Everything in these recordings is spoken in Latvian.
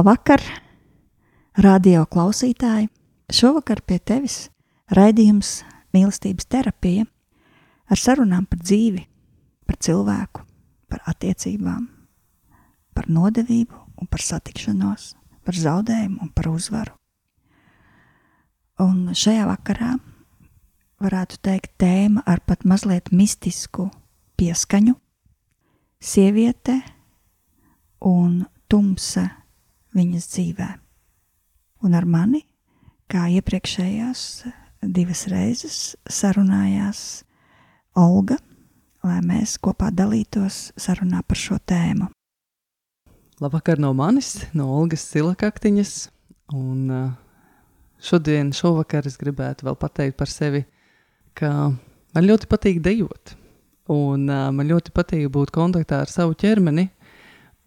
Labvakar, radio klausītāji! Šovakar pie tevis raidījums mīlestības terapija ar sarunām par dzīvi, par cilvēku, par attiecībām, par nodevību un par satikšanos, par zaudējumu un par uzvaru. Un šajā vakarā varētu teikt tēma ar pat mazliet mistisku pieskaņu - sieviete un tumsa viņas dzīvē. Un ar mani, kā iepriekšējās divas reizes, sarunājās Olga, lai mēs kopā dalītos sarunā par šo tēmu. Labvakar no manis, no Olgas Silakaktiņas. Un uh, šodien, šovakar es gribētu vēl pateikt par sevi, ka man ļoti patīk dejot. Un uh, man ļoti patīk būt kontaktā ar savu ķermeni,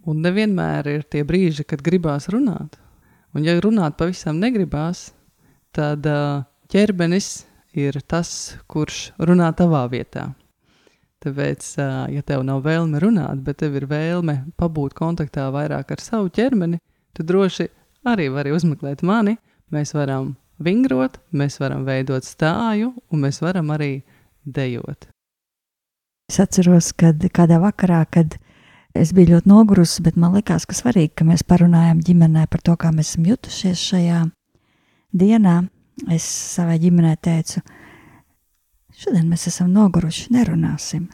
Un nevienmēr ir tie brīži, kad gribās runāt. Un, ja runāt pavisam negribās, tad ķermenis ir tas, kurš runā tavā vietā. Tāpēc, ja tev nav vēlme runāt, bet tev ir vēlme pabūt kontaktā vairāk ar savu ķermeni, tad droši arī vari uzmeklēt mani. Mēs varam vingrot, mēs varam veidot stāju, un mēs varam arī dejot. Es atceros, kad kādā vakarā, kad Es biju ļoti nogurusi, bet man likās, ka svarīgi, ka mēs parunājam ģimenē par to, kā mēs esam jutušies šajā dienā. Es savai ģimenei teicu, šodien mēs esam noguruši, nerunāsim,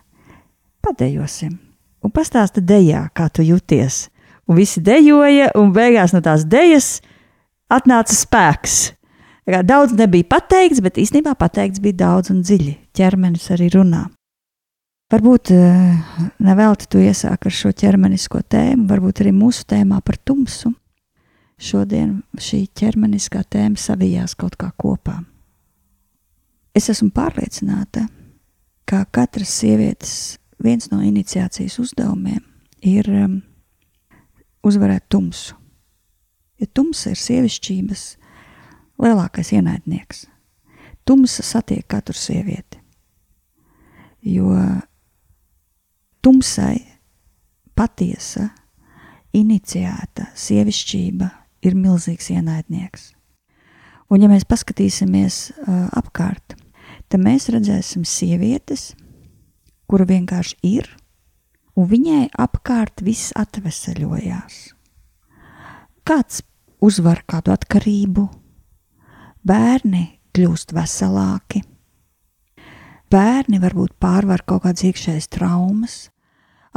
padejosim. Un pastāsti dejā, kā tu jūties. Un visi dejoja, un beigās no tās dejas atnāca spēks. Daudz nebija pateikts, bet īstenībā pateikts bija daudz un dziļi. Ķermenis arī runā. Varbūt eh, nevelti tu iesāki ar šo ķermenisko tēmu, varbūt arī mūsu tēmā par tumsu. Šodien šī ķermeniskā tēma savijās kaut kā kopā. Es esmu pārliecināta, ka katras sievietes viens no iniciācijas uzdevumiem ir um, uzvarēt tumsu. Jo tumsa ir sievišķības lielākais ienaidnieks. Tumsa satiek katru sievieti. Jo tumsai, patiesa, iniciēta sievišķība ir milzīgs ienaidnieks. Un, ja mēs paskatīsimies uh, apkārt, tad mēs redzēsim sievietes, kura vienkārši ir, un viņai apkārt viss atveseļojās. Kāds uzvar kādu atkarību, bērni kļūst veselāki, Bērni varbūt pārvar kaut kādas iekšējas traumas,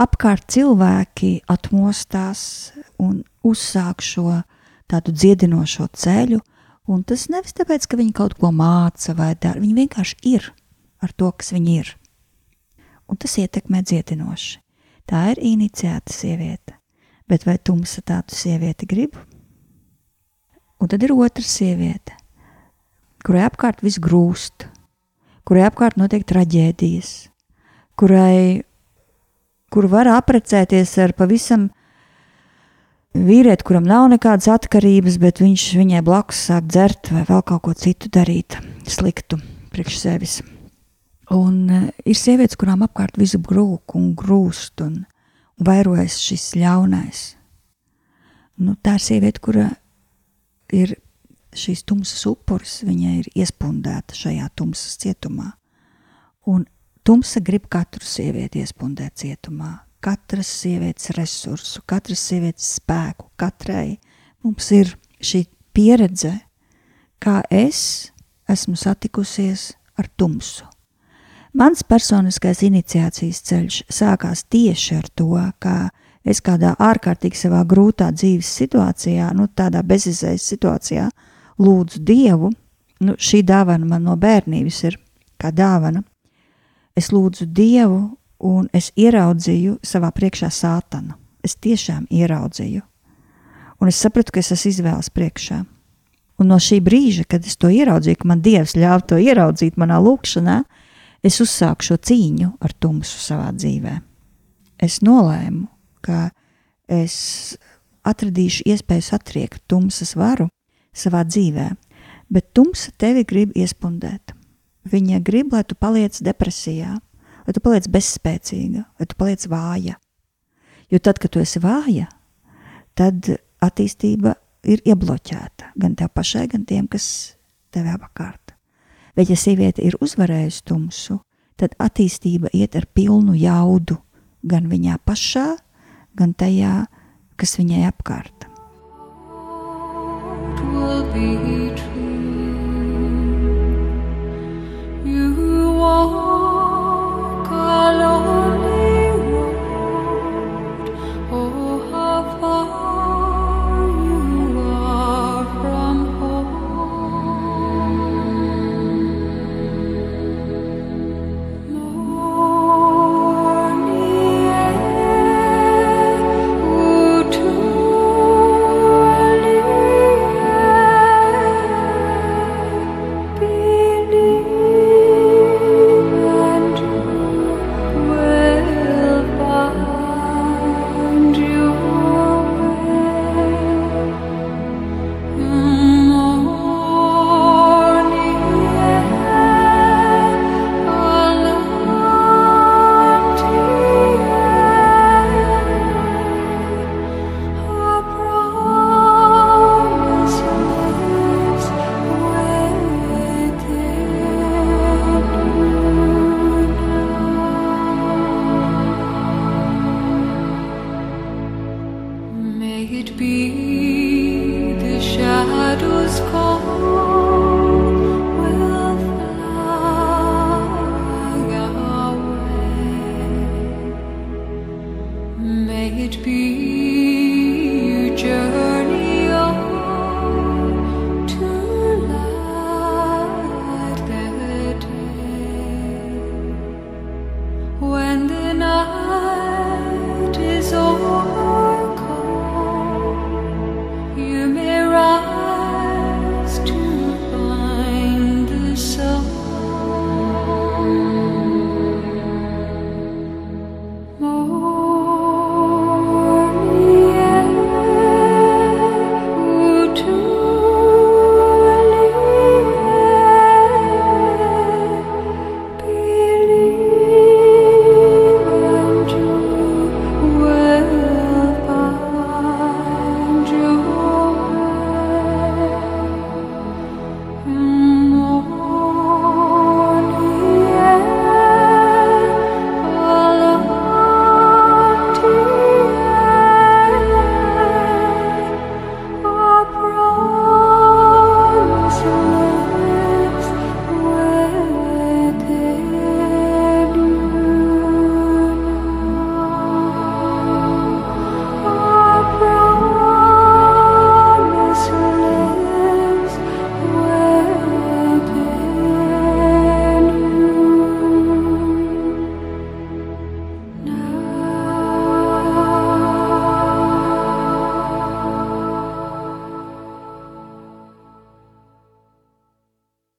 apkārt cilvēki atmostās un uzsāk šo tādu dziedinošo ceļu, un tas nevis tāpēc, ka viņi kaut ko māca vai dara, viņi vienkārši ir ar to, kas viņi ir. Un tas ietekmē dziedinoši. Tā ir iniciēta sieviete, bet vai tumsa tādu sievieti grib? Un tad ir otra sieviete, kurai apkārt viss grūst, kurai apkārt notiek traģēdijas, kurai kur var apprecēties ar pavisam vīrieti, kuram nav nekādas atkarības, bet viņš viņai blakus sāk dzert vai vēl kaut ko citu darīt, sliktu priekš sevis. Un uh, ir sievietes, kurām apkārt visu grūk un grūst un vairojas šis ļaunais. Nu, tā ir sieviete, kura ir šīs tumsas upuris, viņa ir iespundēta šajā tumsas cietumā. Un tumsa grib katru sievieti iespundēt cietumā, katras sievietes resursu, katras sievietes spēku, katrai mums ir šī pieredze, kā es esmu satikusies ar tumsu. Mans personiskais iniciācijas ceļš sākās tieši ar to, ka es kādā ārkārtīgi savā grūtā dzīves situācijā, nu, tādā bezizējas situācijā, lūdzu Dievu, nu, šī dāvana man no bērnības ir kā dāvana. Es lūdzu Dievu, un es ieraudzīju savā priekšā sātanu. Es tiešām ieraudzīju. Un es sapratu, ka es esmu izvēles priekšā. Un no šī brīža, kad es to ieraudzīju, ka man Dievs ļāva to ieraudzīt manā lūkšanā, es uzsāku šo cīņu ar tumsu savā dzīvē. Es nolēmu, ka es atradīšu iespēju satriekt tumsas varu savā dzīvē, bet tumsa tevi grib iespundēt. Viņa grib, lai tu paliec depresijā, lai tu paliec bezspēcīga, lai tu paliec vāja. Jo tad, kad tu esi vāja, tad attīstība ir iebloķēta gan tev pašai, gan tiem, kas tev apkārt. Bet, ja sieviete ir uzvarējusi tumsu, tad attīstība iet ar pilnu jaudu gan viņā pašā, gan tajā, kas viņai apkārt. Will be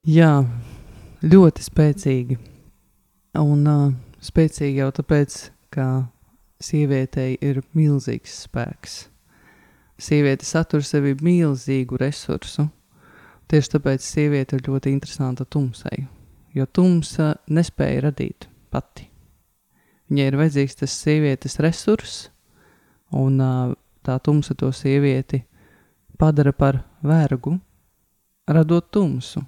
Jā, ļoti spēcīgi. Un uh, spēcīgi jau tāpēc, ka sievietei ir milzīgs spēks. Sieviete satur sevi milzīgu resursu. Tieši tāpēc sieviete ir ļoti interesanta tumsai, jo tumsa nespēja radīt pati. Viņai ir vajadzīgs tas sievietes resurss, un uh, tā tumsa to sievieti padara par vergu, radot tumsu.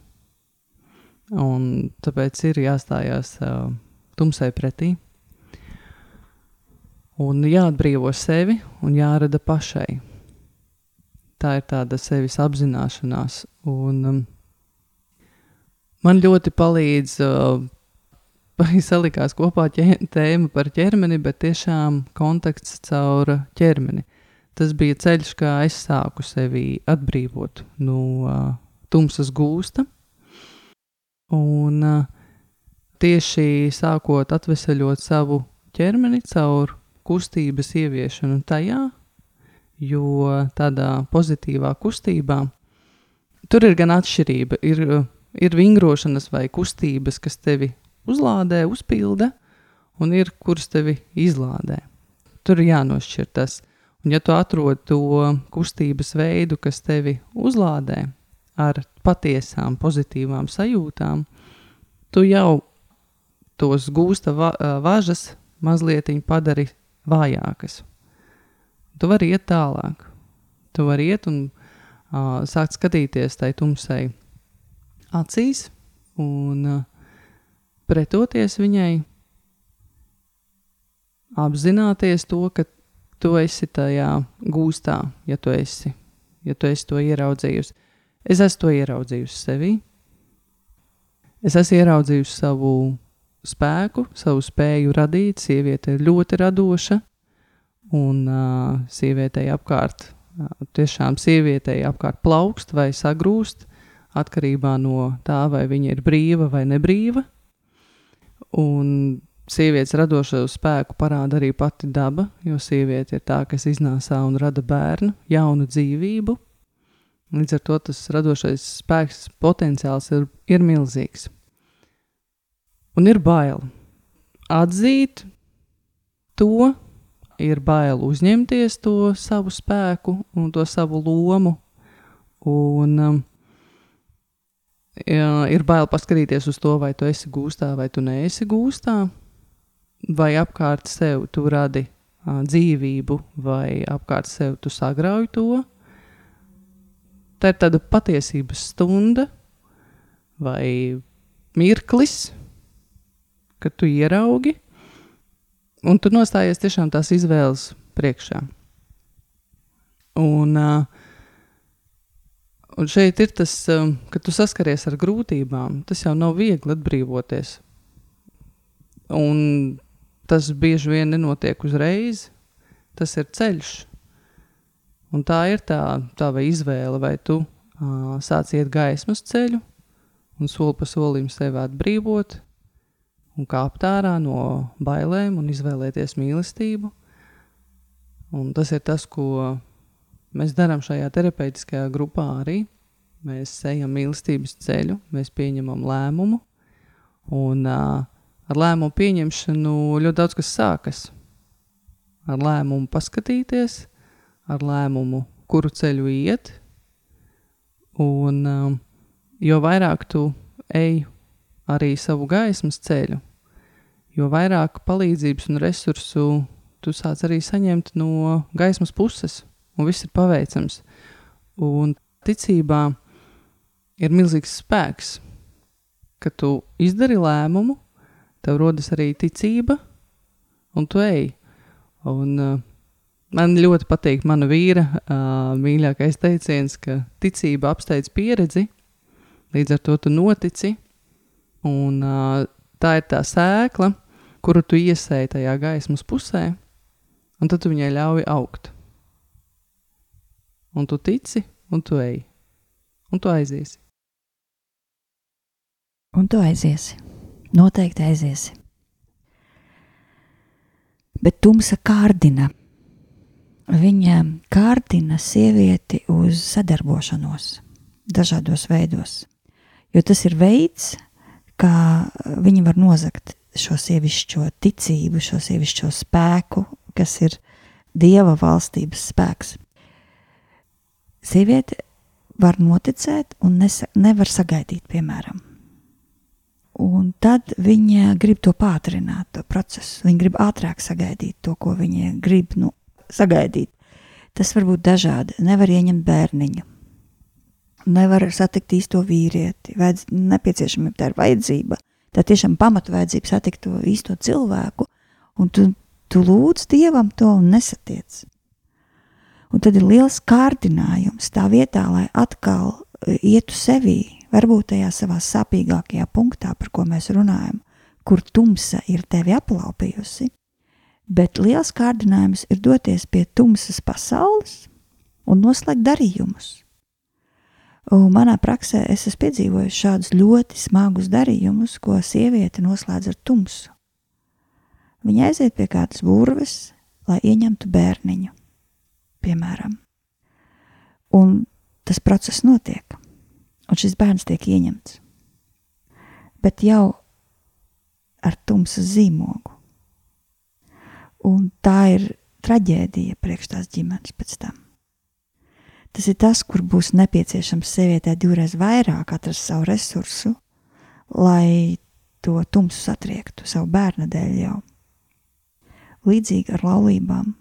Un tāpēc ir jāstājās uh, tumsai pretī. Un jāatbrīvo sevi un jārada pašai. Tā ir tāda sevis apzināšanās. Un, um, man ļoti palīdz, uh, salikās kopā tēma par ķermeni, bet tiešām kontakts caur ķermeni. Tas bija ceļš, kā es sāku sevi atbrīvot no uh, tumsas gūsta. Un uh, tieši sākot atvesaļot savu ķermeni caur kustības ieviešanu tajā, jo tādā pozitīvā kustībā tur ir gan atšķirība. Ir, ir vingrošanas vai kustības, kas tevi uzlādē, uzpilda, un ir kuras tevi izlādē. Tur ir jānošķir tas. Un, ja tu atrod to kustības veidu, kas tevi uzlādē ar patiesām pozitīvām sajūtām, tu jau tos gūsta va važas mazliet padari vājākas. Tu vari iet tālāk. Tu vari iet un uh, sākt skatīties tai tumsai acīs un uh, pretoties viņai, apzināties to, ka tu esi tajā gūstā, ja tu esi, ja tu esi to ieraudzījusi. Es esmu to ieraudzījusi sevī. Es esmu ieraudzījusi savu spēku, savu spēju radīt. Sieviete ir ļoti radoša, un uh, sievietei apkārt, uh, tiešām sievietei apkārt plaukst vai sagrūst, atkarībā no tā, vai viņa ir brīva vai nebrīva. Un sievietes radošo spēku parāda arī pati daba, jo sieviete ir tā, kas iznāsā un rada bērnu, jaunu dzīvību. Līdz ar to tas radošais spēks potenciāls ir, ir milzīgs. Un ir bail atzīt to, ir bail uzņemties to savu spēku un to savu lomu. Un, um, ir bail paskatīties uz to, vai tu esi gūstā vai tu neesi gūstā, vai apkārt sev tu radi uh, dzīvību, vai apkārt sev tu sagrauj to. Tā ir tāda patiesības stunda vai mirklis, ka tu ieraugi, un tu nostājies tiešām tās izvēles priekšā. Un, un šeit ir tas, ka tu saskaries ar grūtībām. Tas jau nav viegli atbrīvoties. Un tas bieži vien nenotiek uzreiz. Tas ir ceļš. Un tā ir tā tava izvēle, vai tu uh, sāc iet gaismas ceļu un soli pa solim sevi atbrīvot, un kāpt ārā no bailēm un izvēlēties mīlestību. Un tas ir tas, ko mēs darām šajā terapeitiskajā grupā arī. Mēs ejam mīlestības ceļu, mēs pieņemam lēmumu, un uh, ar lēmumu pieņemšanu ļoti daudz kas sākas. Ar lēmumu paskatīties, ar lēmumu, kuru ceļu iet, un uh, jo vairāk tu ej arī savu gaismas ceļu, jo vairāk palīdzības un resursu tu sāc arī saņemt no gaismas puses, un viss ir paveicams. Un ticībā ir milzīgs spēks, ka tu izdari lēmumu, tev rodas arī ticība, un tu ej. Un, uh, man ļoti patīk mana vīra uh, mīļākais teiciens, ka ticība apsteidz pieredzi, līdz ar to tu notici, Un, uh, tā ir tā sēkla, kuru tu iesēji tajā gaismas pusē, un tad tu viņai ļauj augt. Un tu tici, un tu ej, un tu aiziesi. Un tu aiziesi. Noteikti aiziesi. Bet tumsa kārdina. Viņa kārdina sievieti uz sadarbošanos dažādos veidos. Jo tas ir veids, kā viņi var nozagt šo sievišķo ticību, šo sievišķo spēku, kas ir dieva valstības spēks. Sieviete var noticēt un nesa, nevar sagaidīt, piemēram. Un tad viņa grib to pātrināt, to procesu. Viņa grib ātrāk sagaidīt to, ko viņa grib nu, sagaidīt. Tas var būt dažādi. Nevar ieņemt bērniņu, nevar satikt īsto vīrieti, vajadz, nepieciešamība, tā ir vajadzība Tā tiešām pamatvajadzība satikt to īsto cilvēku, un tu, tu lūdz Dievam to un nesatiec. Un tad ir liels kārdinājums tā vietā, lai atkal e, ietu sevī, varbūt tajā savā sāpīgākajā punktā, par ko mēs runājam, kur tumsa ir tevi aplaupījusi, bet liels kārdinājums ir doties pie tumsas pasaules un noslēgt darījumus. Un manā praksē es esmu piedzīvojis šādus ļoti smagus darījumus, ko sieviete noslēdz ar tumsu. Viņa aiziet pie kādas burves, lai ieņemtu bērniņu piemēram. Un tas process notiek, un šis bērns tiek ieņemts. Bet jau ar tumsas zīmogu. Un tā ir traģēdija priekš tās ģimenes pēc tam. Tas ir tas, kur būs nepieciešams sievietē divreiz vairāk atrast savu resursu, lai to tumsu satriektu savu bērnu dēļ jau. Līdzīgi ar laulībām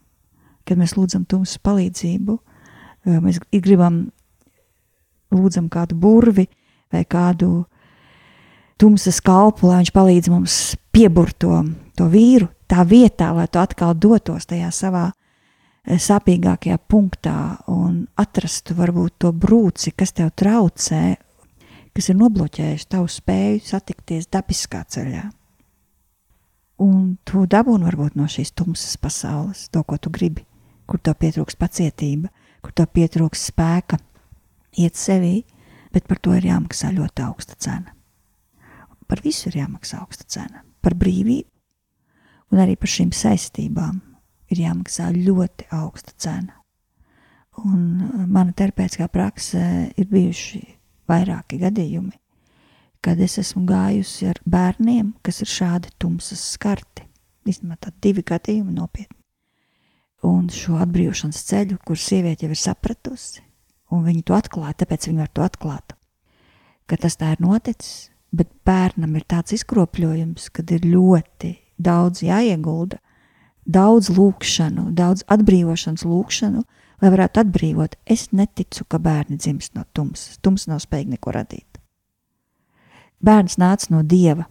kad mēs lūdzam tumsas palīdzību, mēs gribam lūdzam kādu burvi vai kādu tumsas kalpu, lai viņš palīdz mums pieburt to, to vīru tā vietā, lai tu atkal dotos tajā savā eh, sāpīgākajā punktā un atrastu varbūt to brūci, kas tev traucē, kas ir nobloķējuši tavu spēju satikties dabiskā ceļā. Un tu dabūni varbūt no šīs tumsas pasaules to, ko tu gribi kur tev pietrūks pacietība, kur tev pietrūks spēka iet sevī, bet par to ir jāmaksā ļoti augsta cena. Par visu ir jāmaksā augsta cena. Par brīvību un arī par šīm saistībām ir jāmaksā ļoti augsta cena. Un uh, mana terapeitiskā prakse ir bijuši vairāki gadījumi, kad es esmu gājusi ar bērniem, kas ir šādi tumsas skarti. Īstenībā tādi divi gadījumi nopietni un šo atbrīvošanas ceļu, kur sieviete jau ir sapratusi, un viņa to atklāja, tāpēc viņa var to atklāt. Ka tas tā ir noticis, bet bērnam ir tāds izkropļojums, kad ir ļoti daudz jāiegulda, daudz lūkšanu, daudz atbrīvošanas lūkšanu, lai varētu atbrīvot. Es neticu, ka bērni dzimst no tumsas. Tums nav spējīgi neko radīt. Bērns nāca no dieva,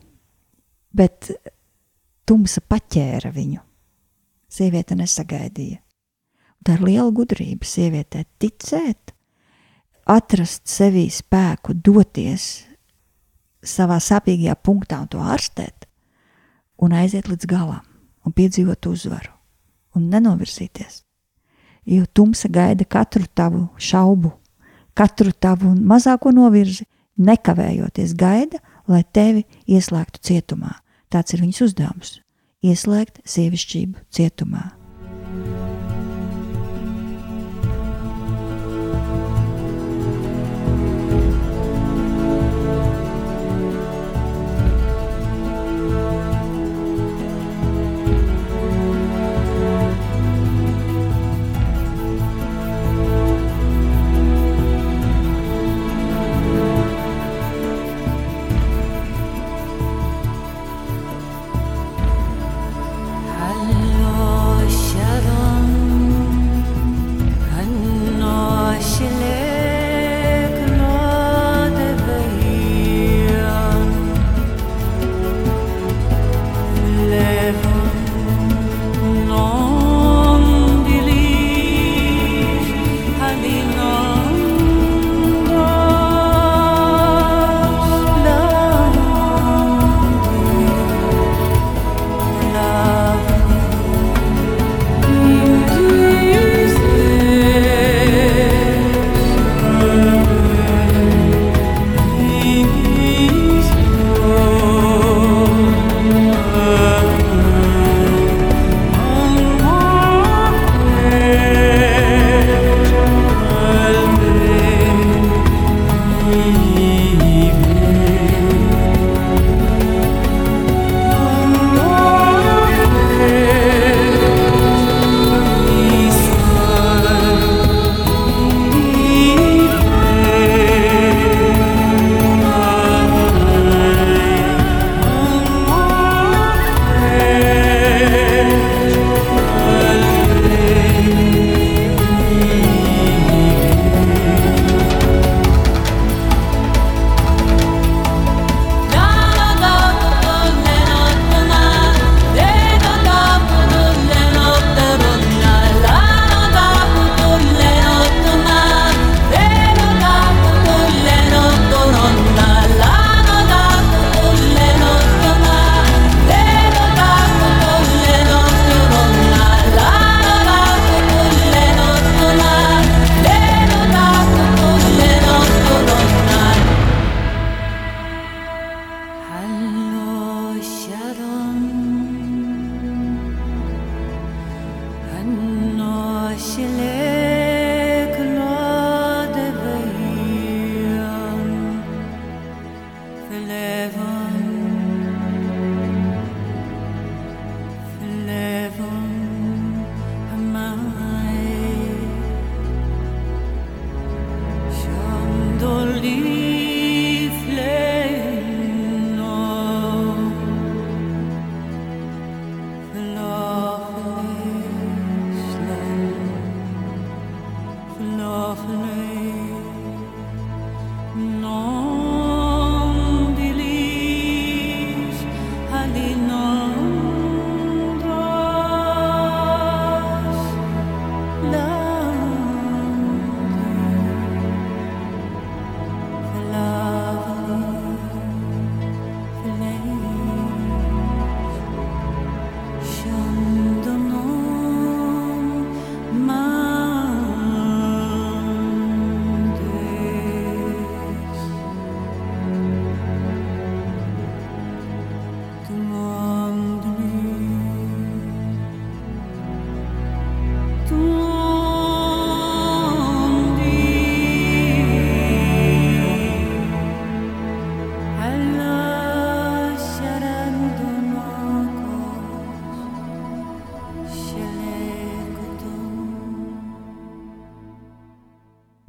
bet tumsa paķēra viņu sieviete nesagaidīja. Tā ir liela gudrība sievietē ticēt, atrast sevī spēku, doties savā sāpīgajā punktā un to ārstēt, un aiziet līdz galam, un piedzīvot uzvaru, un nenovirzīties. Jo tumsa gaida katru tavu šaubu, katru tavu mazāko novirzi, nekavējoties gaida, lai tevi ieslēgtu cietumā. Tāds ir viņas uzdevums ieslēgt sievišķību cietumā.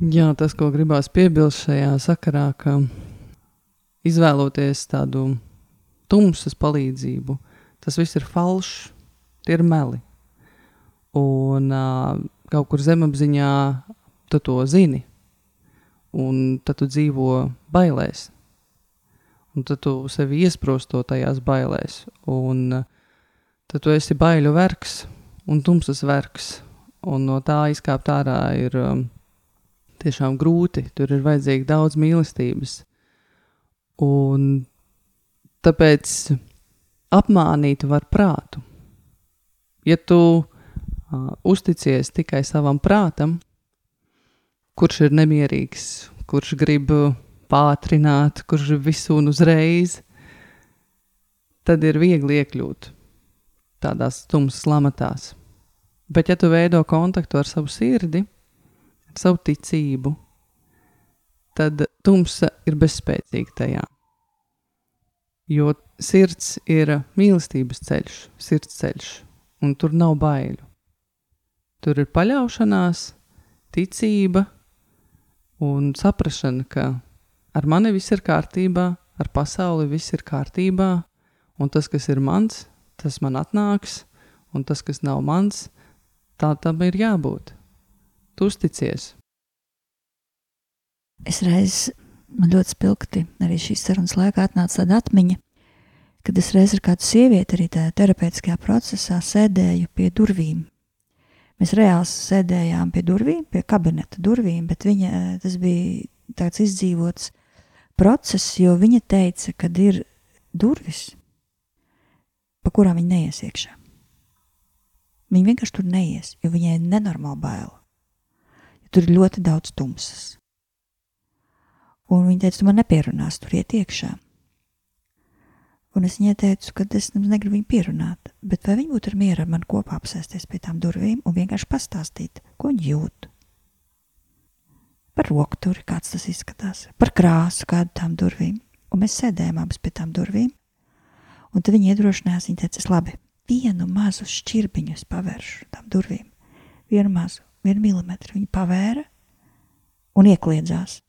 Jā, tas, ko gribās piebilst šajā sakarā, ka izvēloties tādu tumsas palīdzību, tas viss ir falšs, tie ir meli. Un uh, kaut kur zemapziņā tu to zini, un tad tu dzīvo bailēs. Un tad tu sevi iesprosto tajās bailēs, un tad tu esi baiļu vergs un tumsas vergs, un no tā izkāpt ārā ir um, tiešām grūti, tur ir vajadzīga daudz mīlestības. Un tāpēc apmānīt var prātu. Ja tu uh, uzticies tikai savam prātam, kurš ir nemierīgs, kurš grib pātrināt, kurš grib visu un uzreiz, tad ir viegli iekļūt tādās tumsas lamatās. Bet, ja tu veido kontaktu ar savu sirdi, savu ticību, tad tumsa ir bezspēcīga tajā. Jo sirds ir mīlestības ceļš, sirds ceļš, un tur nav baiļu. Tur ir paļaušanās, ticība un saprašana, ka ar mani viss ir kārtībā, ar pasauli viss ir kārtībā, un tas, kas ir mans, tas man atnāks, un tas, kas nav mans, tā tam ir jābūt. Tu uzticies. Es reiz man ļoti spilgti arī šīs sarunas laikā atnāca tāda atmiņa, kad es reiz ar kādu sievieti arī tajā terapeitiskajā procesā sēdēju pie durvīm. Mēs reāli sēdējām pie durvīm, pie kabineta durvīm, bet viņa, tas bija tāds izdzīvots process, jo viņa teica, ka ir durvis, pa kurām viņa neies iekšā. Viņa vienkārši tur neies, jo viņai ir nenormāli bail. Tur ir ļoti daudz tumsas. Un viņa teica, tu man nepierunās, tur iet iekšā. Un es viņai teicu, ka es negribu viņu pierunāt, bet vai viņa būtu ar mieru ar mani kopā apsēsties pie tām durvīm un vienkārši pastāstīt, ko viņa jūt. Par rokturi, kāds tas izskatās, par krāsu, kādu tām durvīm. Un mēs sēdējām abas pie tām durvīm. Un tad viņa iedrošinājās, viņa teica, labi, vienu mazu šķirbiņu es pavēršu tām durvīm. Vienu mazu, vienu milimetru viņa pavēra un iekliedzās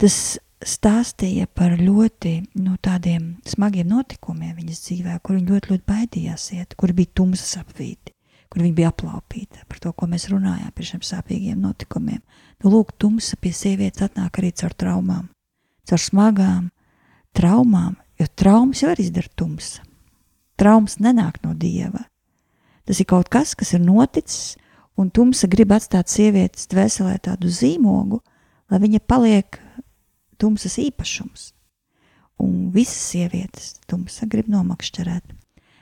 tas stāstīja par ļoti nu, tādiem smagiem notikumiem viņas dzīvē, kur viņa ļoti, ļoti baidījās iet, kur bija tumsas apvīti, kur viņa bija aplaupīta par to, ko mēs runājām par šiem sāpīgiem notikumiem. Nu, lūk, tumsa pie sievietes atnāk arī caur traumām, caur smagām traumām, jo traumas jau var izdarīt tumsa. Traumas nenāk no dieva. Tas ir kaut kas, kas ir noticis, un tumsa grib atstāt sievietes dvēselē tādu zīmogu, lai viņa paliek tumsas īpašums. Un visas sievietes tumsa grib nomakšķerēt.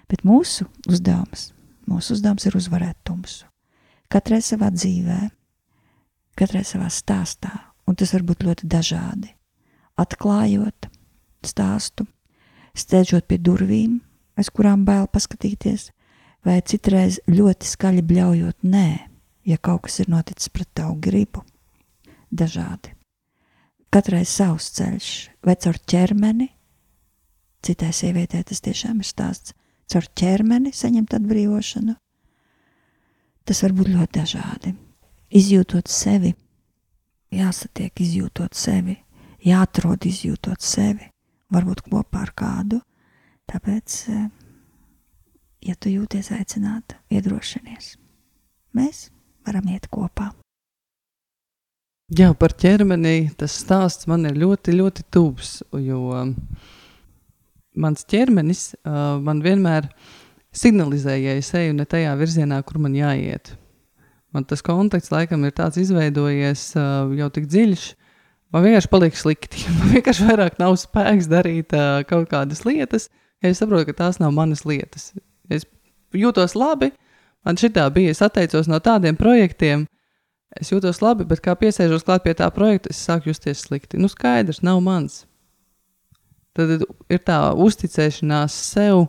Bet mūsu uzdevums, mūsu uzdevums ir uzvarēt tumsu. Katrai savā dzīvē, katrai savā stāstā, un tas var būt ļoti dažādi. Atklājot stāstu, steidžot pie durvīm, aiz kurām bail paskatīties, vai citreiz ļoti skaļi bļaujot nē, ja kaut kas ir noticis pret tavu gribu. Dažādi katrai savs ceļš, vai caur ķermeni, citai sievietei tas tiešām ir stāsts, caur ķermeni saņemt atbrīvošanu. Tas var būt ļoti dažādi. Izjūtot sevi, jāsatiek, izjūtot sevi, jāatrod, izjūtot sevi, varbūt kopā ar kādu. Tāpēc, eh, ja tu jūties aicināta, iedrošinies. Mēs varam iet kopā. Jā, par ķermeni tas stāsts man ir ļoti, ļoti tuvs. Jo mans ķermenis uh, man vienmēr signalizē, ja es eju ne tajā virzienā, kur man jāiet. Man tas konteksts laikam ir tāds izveidojies uh, jau tik dziļš. Man vienkārši paliek slikti. Man vienkārši vairāk nav spēks darīt uh, kaut kādas lietas, ja es saprotu, ka tās nav manas lietas. Es jūtos labi, man šitā bija, es atteicos no tādiem projektiem, Es jūtos labi, bet kā piesēžos klāt pie tā projekta, es sāku justies slikti. Nu, skaidrs, nav mans. Tad ir tā uzticēšanās sev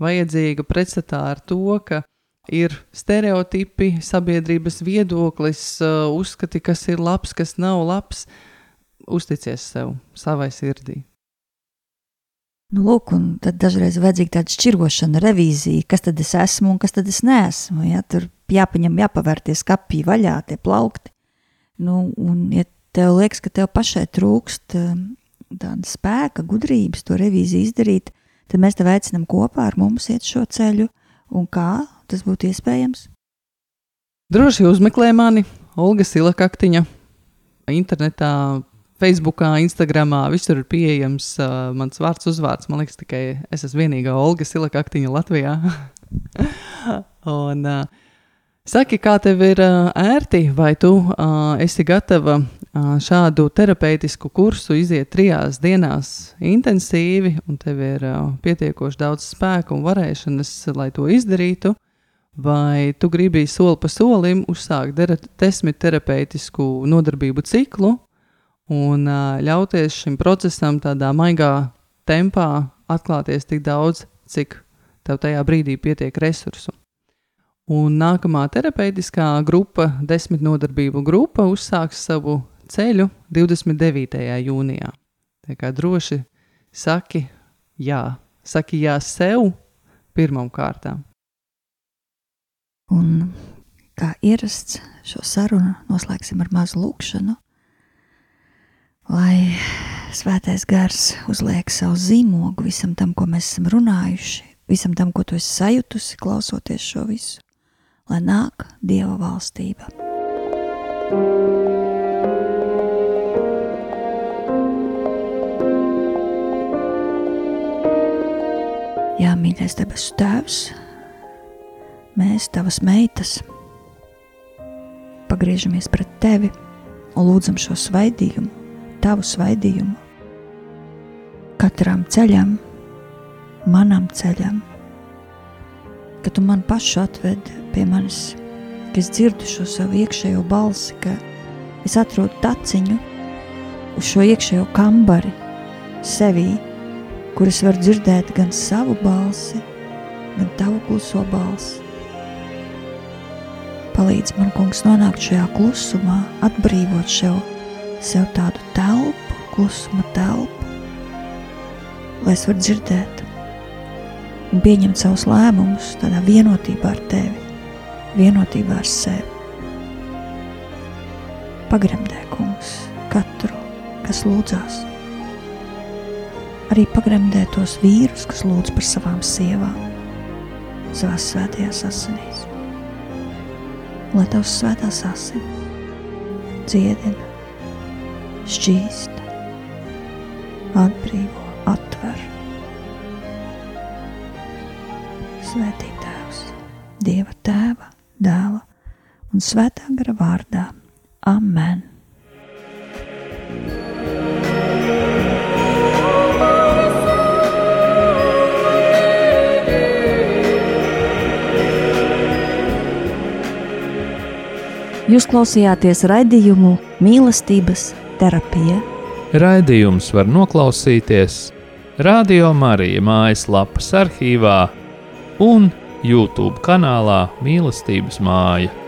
vajadzīga pretstatā ar to, ka ir stereotipi, sabiedrības viedoklis, uh, uzskati, kas ir labs, kas nav labs. Uzticies sev, savai sirdī. Nu, lūk, un tad dažreiz ir vajadzīga tāda šķirošana, revīzija, kas tad es esmu un kas tad es neesmu. Ja? Tur jāpaņem, jāpavērties kapī vaļā, tie plaukti. Nu, un, ja tev liekas, ka tev pašai trūkst um, tāda spēka, gudrības to revīziju izdarīt, tad mēs tev aicinām kopā ar mums iet šo ceļu. Un kā tas būtu iespējams? Droši uzmeklē mani, Olga Silakaktiņa, internetā, Facebookā, Instagramā. Visur ir pieejams uh, mans vārds, uzvārds. Man liekas, tikai es esmu vienīgā Olga Silakaktiņa Latvijā. un, uh, Saki, kā tev ir uh, ērti, vai tu uh, esi gatava uh, šādu terapeitisku kursu iziet trijās dienās intensīvi, un tev ir uh, pietiekoši daudz spēka un varēšanas, lai to izdarītu, vai tu gribi soli pa solim uzsākt desmit terapeitisku nodarbību ciklu un ļauties šim procesam tādā maigā tempā atklāties tik daudz, cik tev tajā brīdī pietiek resursu. Un nākamā terapeitiskā grupa, desmit nodarbību grupa, uzsāks savu ceļu 29. jūnijā. Tā kā droši saki jā, saki jā sev pirmām kārtām. Un kā ierasts, šo sarunu noslēgsim ar mazu lūkšanu, lai svētais gars uzliek savu zīmogu visam tam, ko mēs esam runājuši, visam tam, ko tu esi sajutusi, klausoties šo visu lai nāk Dieva valstība. Jā, mīļais debesu Tēvs, mēs, Tavas meitas, pagriežamies pret Tevi un lūdzam šo svaidījumu, Tavu svaidījumu, katram ceļam, manam ceļam, ka Tu man pašu atvedi pie manis, ka es dzirdu šo savu iekšējo balsi, ka es atrodu taciņu uz šo iekšējo kambari sevī, kur es varu dzirdēt gan savu balsi, gan tavu kluso balsi. Palīdz man, kungs, nonākt šajā klusumā, atbrīvot sev, sev tādu telpu, klusuma telpu, lai es varu dzirdēt un pieņemt savus lēmumus tādā vienotībā ar tevi vienotībā ar sevi. Pagremdē, kungs, katru, kas lūdzās. Arī pagremdē tos vīrus, kas lūdz par savām sievām, savās svētajās asinīs. Lai tavs svētās asinis dziedina, šķīst, atbrīvo, atver. Svētī Tēvs, Dieva Tēva dēla un svētā gara vārdā. Amen! Jūs klausījāties raidījumu mīlestības terapija. Raidījums var noklausīties Radio Marija mājaslapas arhīvā un YouTube kanālā Mīlestības māja.